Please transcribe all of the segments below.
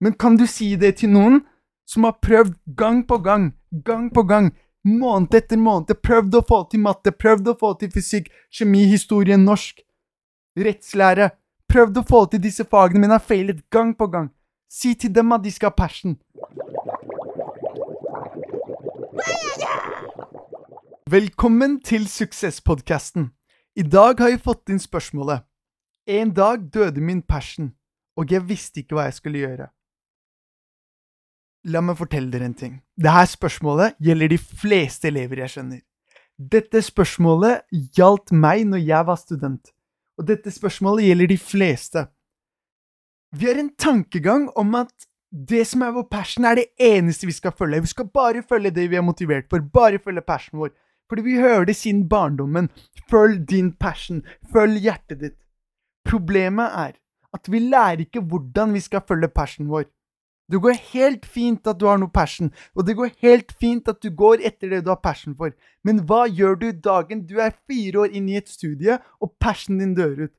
Men kan du si det til noen som har prøvd gang på gang, gang på gang, måned etter måned, prøvd å få til matte, prøvd å få til fysikk, kjemi, historie, norsk, rettslære, prøvd å få til disse fagene, men har feilet gang på gang? Si til dem at de skal ha passion. Velkommen til Suksesspodkasten. I dag har jeg fått inn spørsmålet En dag døde min passion, og jeg visste ikke hva jeg skulle gjøre. La meg fortelle dere en ting. Dette spørsmålet gjelder de fleste elever jeg kjenner. Dette spørsmålet gjaldt meg når jeg var student, og dette spørsmålet gjelder de fleste. Vi har en tankegang om at det som er vår passion, er det eneste vi skal følge. Vi skal bare følge det vi er motivert for, bare følge passionen vår. Fordi vi hører det siden barndommen. Følg din passion. Følg hjertet ditt. Problemet er at vi lærer ikke hvordan vi skal følge passionen vår. Det går helt fint at du har noe passion, og det går helt fint at du går etter det du har passion for, men hva gjør du dagen du er fire år inn i et studie, og passionen din dør ut?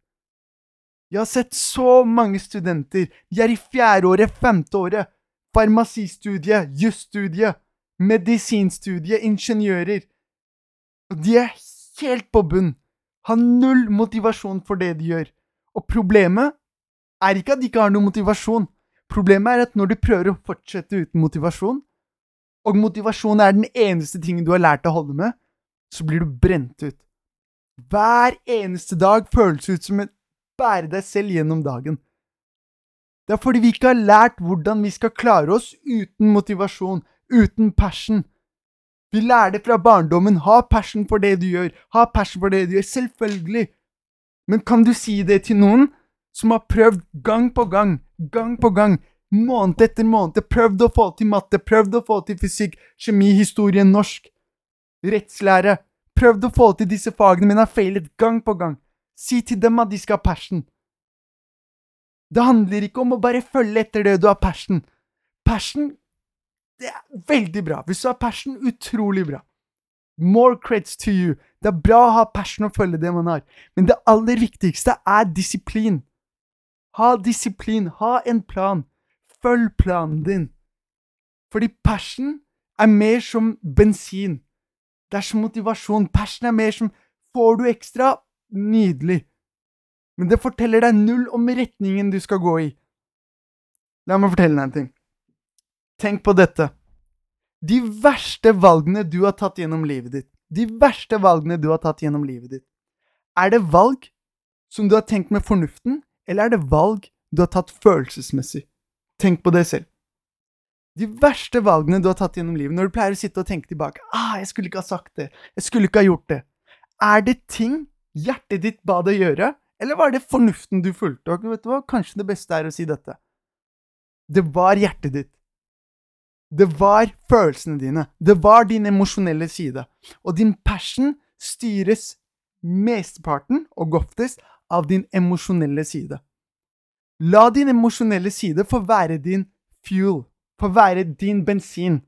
Jeg har sett så mange studenter, de er i fjerde året, femte året, farmasistudie, jusstudie, medisinstudie, ingeniører. Og de er helt på bunn, har null motivasjon for det de gjør. Og problemet er ikke at de ikke har noe motivasjon. Problemet er at når du prøver å fortsette uten motivasjon, og motivasjon er den eneste tingen du har lært å holde med, så blir du brent ut. Hver eneste dag føles ut som å bære deg selv gjennom dagen. Det er fordi vi ikke har lært hvordan vi skal klare oss uten motivasjon, uten passion. Vi lærer det fra barndommen. Ha passion for det du gjør. Ha passion for det du gjør. Selvfølgelig. Men kan du si det til noen som har prøvd gang på gang, gang på gang, måned etter måned, prøvd å få til matte, prøvd å få til fysikk, kjemi, historie, norsk, rettslære, prøvd å få til disse fagene, men har feilet gang på gang? Si til dem at de skal ha passion. Det handler ikke om å bare følge etter det du har passion. Passion, det er veldig bra. Hvis du har passion, utrolig bra. More creds to you. Det er bra å ha passion og følge det man har, men det aller viktigste er disiplin. Ha disiplin, ha en plan. Følg planen din. Fordi passion er mer som bensin. Det er som motivasjon. Passion er mer som Får du ekstra? Nydelig. Men det forteller deg null om retningen du skal gå i. La meg fortelle deg en ting. Tenk på dette. De verste valgene du har tatt gjennom livet ditt, de verste valgene du har tatt gjennom livet ditt, er det valg som du har tenkt med fornuften, eller er det valg du har tatt følelsesmessig? Tenk på det selv. De verste valgene du har tatt gjennom livet, når du pleier å sitte og tenke tilbake ah, 'Jeg skulle ikke ha sagt det. Jeg skulle ikke ha gjort det.' Er det ting hjertet ditt ba deg gjøre, eller var det fornuften du fulgte? Og vet du hva? Kanskje det beste er å si dette. Det var hjertet ditt. Det var følelsene dine. Det var din emosjonelle side. Og din passion styres mesteparten, og oftest, av din emosjonelle side. La din emosjonelle side få være din fuel, få være din bensin,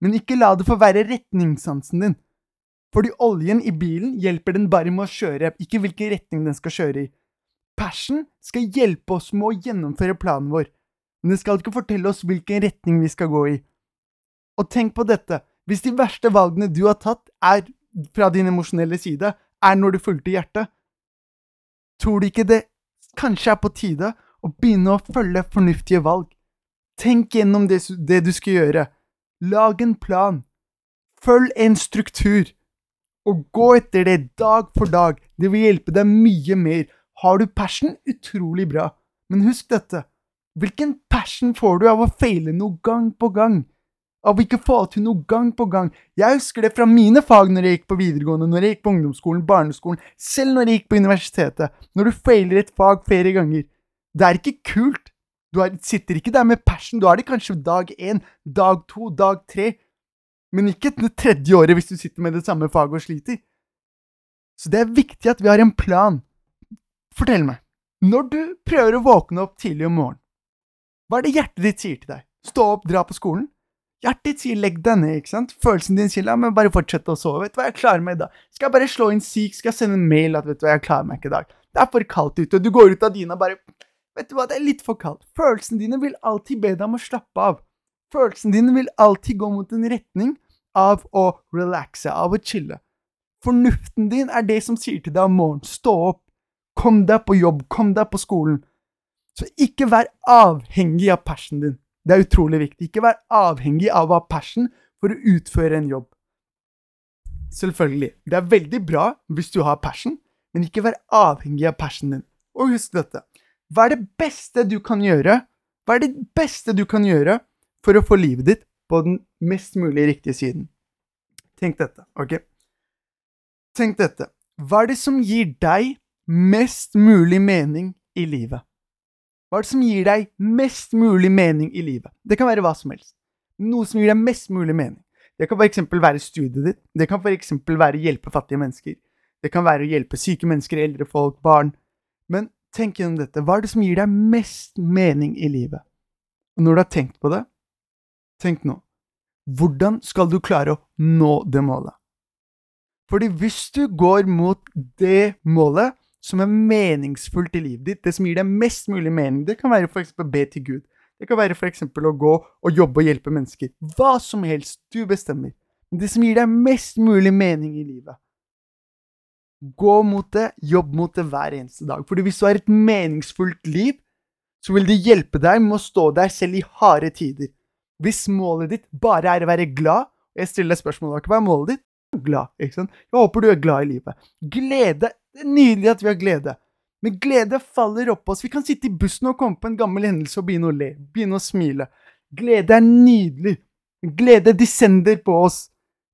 men ikke la det få være retningssansen din. Fordi oljen i bilen hjelper den bare med å kjøre, ikke hvilken retning den skal kjøre i. Passion skal hjelpe oss med å gjennomføre planen vår, men det skal ikke fortelle oss hvilken retning vi skal gå i. Og tenk på dette, hvis de verste valgene du har tatt, er fra din emosjonelle side, er når du fulgte hjertet, tror du ikke det kanskje er på tide å begynne å følge fornuftige valg? Tenk gjennom det, det du skal gjøre. Lag en plan. Følg en struktur. Og gå etter det dag for dag. Det vil hjelpe deg mye mer. Har du passion? Utrolig bra. Men husk dette. Hvilken passion får du av å feile noe gang på gang? Av ikke få til noe gang på gang. Jeg husker det fra mine fag når jeg gikk på videregående, når jeg gikk på ungdomsskolen, barneskolen, selv når jeg gikk på universitetet. Når du feiler et fag flere ganger. Det er ikke kult. Du er, sitter ikke der med passion. Du har det kanskje dag én, dag to, dag tre. Men ikke det tredje året hvis du sitter med det samme faget og sliter. Så det er viktig at vi har en plan. Fortell meg, når du prøver å våkne opp tidlig om morgenen, hva er det hjertet ditt sier til deg? Stå opp, dra på skolen? Hjertet sier legg deg ned, ikke sant? Følelsen din sier la meg bare fortsette å sove. Vet du hva, jeg klarer meg i dag. Skal jeg bare slå inn syk? Skal jeg sende en mail at vet du hva, jeg klarer meg ikke i dag? Det er for kaldt ute, du går ut av dyna bare Vet du hva, det er litt for kaldt. Følelsene dine vil alltid be deg om å slappe av. Følelsene dine vil alltid gå mot en retning av å relaxe, av å chille. Fornuften din er det som sier til deg om morgenen stå opp, kom deg på jobb, kom deg på skolen. Så ikke vær avhengig av passionen din. Det er utrolig viktig. Ikke vær avhengig av å ha passion for å utføre en jobb. Selvfølgelig, det er veldig bra hvis du har passion, men ikke vær avhengig av passionen din. Og husk dette. Hva er det beste du kan gjøre? Hva er det beste du kan gjøre for å få livet ditt på den mest mulig riktige siden? Tenk dette, ok? Tenk dette. Hva er det som gir deg mest mulig mening i livet? Hva er det som gir deg mest mulig mening i livet? Det kan være hva som helst. Noe som gir deg mest mulig mening. Det kan f.eks. være studiet ditt. Det kan f.eks. være å hjelpe fattige mennesker. Det kan være å hjelpe syke mennesker, eldre folk, barn. Men tenk gjennom dette. Hva er det som gir deg mest mening i livet? Og når du har tenkt på det, tenk nå. Hvordan skal du klare å nå det målet? Fordi hvis du går mot det målet som er meningsfullt i livet ditt, det som gir deg mest mulig mening, det kan være f.eks. be til Gud. Det kan være f.eks. å gå og jobbe og hjelpe mennesker. Hva som helst. Du bestemmer. Men det som gir deg mest mulig mening i livet. Gå mot det, jobb mot det hver eneste dag. Fordi hvis du har et meningsfullt liv, så vil det hjelpe deg med å stå der selv i harde tider. Hvis målet ditt bare er å være glad, jeg stiller deg spørsmålet hva er målet ditt? Glad, ikke sant? Jeg håper du er glad i livet. Glede. Det er nydelig at vi har glede. Men glede faller oppå oss. Vi kan sitte i bussen og komme på en gammel hendelse og begynne å le, begynne å smile. Glede er nydelig. Glede descender på oss.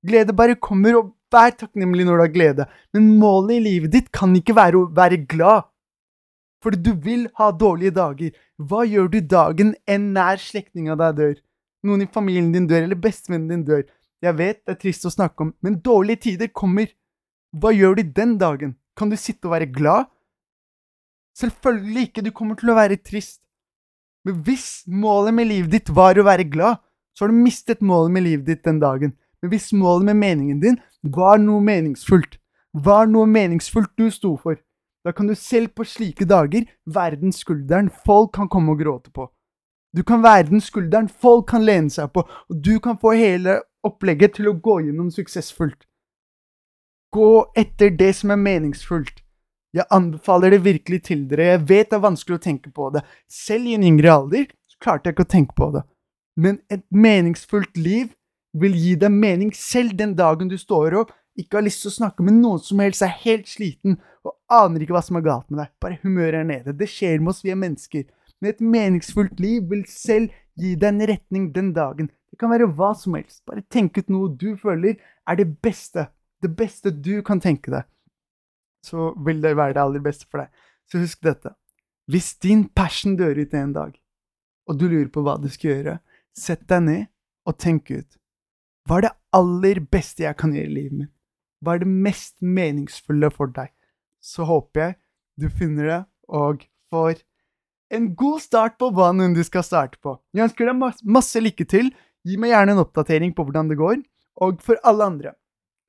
Glede bare kommer, og vær takknemlig når du har glede. Men målet i livet ditt kan ikke være å være glad. Fordi du vil ha dårlige dager. Hva gjør du dagen en nær slektning av deg dør? Noen i familien din dør, eller bestevennen din dør. Jeg vet det er trist å snakke om, men dårlige tider kommer. Hva gjør du den dagen? Kan du sitte og være glad? Selvfølgelig ikke, du kommer til å være trist. Men hvis målet med livet ditt var å være glad, så har du mistet målet med livet ditt den dagen. Men hvis målet med meningen din var noe meningsfullt, var noe meningsfullt du sto for, da kan du selv på slike dager være den skulderen folk kan komme og gråte på. Du kan være den skulderen folk kan lene seg på, og du kan få hele opplegget til å gå gjennom suksessfullt. Gå etter det som er meningsfullt. Jeg anbefaler det virkelig til dere. Jeg vet det er vanskelig å tenke på det. Selv i en yngre alder så klarte jeg ikke å tenke på det. Men et meningsfullt liv vil gi deg mening selv den dagen du står opp, ikke har lyst til å snakke med noen som helst, er helt sliten og aner ikke hva som er galt med deg. Bare humøret er nede. Det skjer med oss, vi er mennesker. Men et meningsfullt liv vil selv gi deg en retning den dagen. Det kan være hva som helst. Bare tenk ut noe du føler er det beste. Det beste du kan tenke deg så vil det være det aller beste for deg. Så husk dette. Hvis din passion dør ut en dag, og du lurer på hva du skal gjøre, sett deg ned og tenk ut. Hva er det aller beste jeg kan gjøre i livet mitt? Hva er det mest meningsfulle for deg? Så håper jeg du finner det og får en god start på hva enn du skal starte på. Jeg ønsker deg masse lykke til. Gi meg gjerne en oppdatering på hvordan det går. Og for alle andre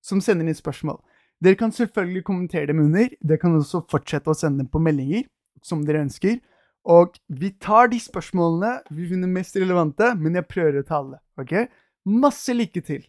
som sender inn spørsmål, dere kan selvfølgelig kommentere dem under. Dere kan også fortsette å sende dem på meldinger, som dere ønsker. Og vi tar de spørsmålene vi finner mest relevante, men jeg prøver å ta alle. ok? Masse lykke til!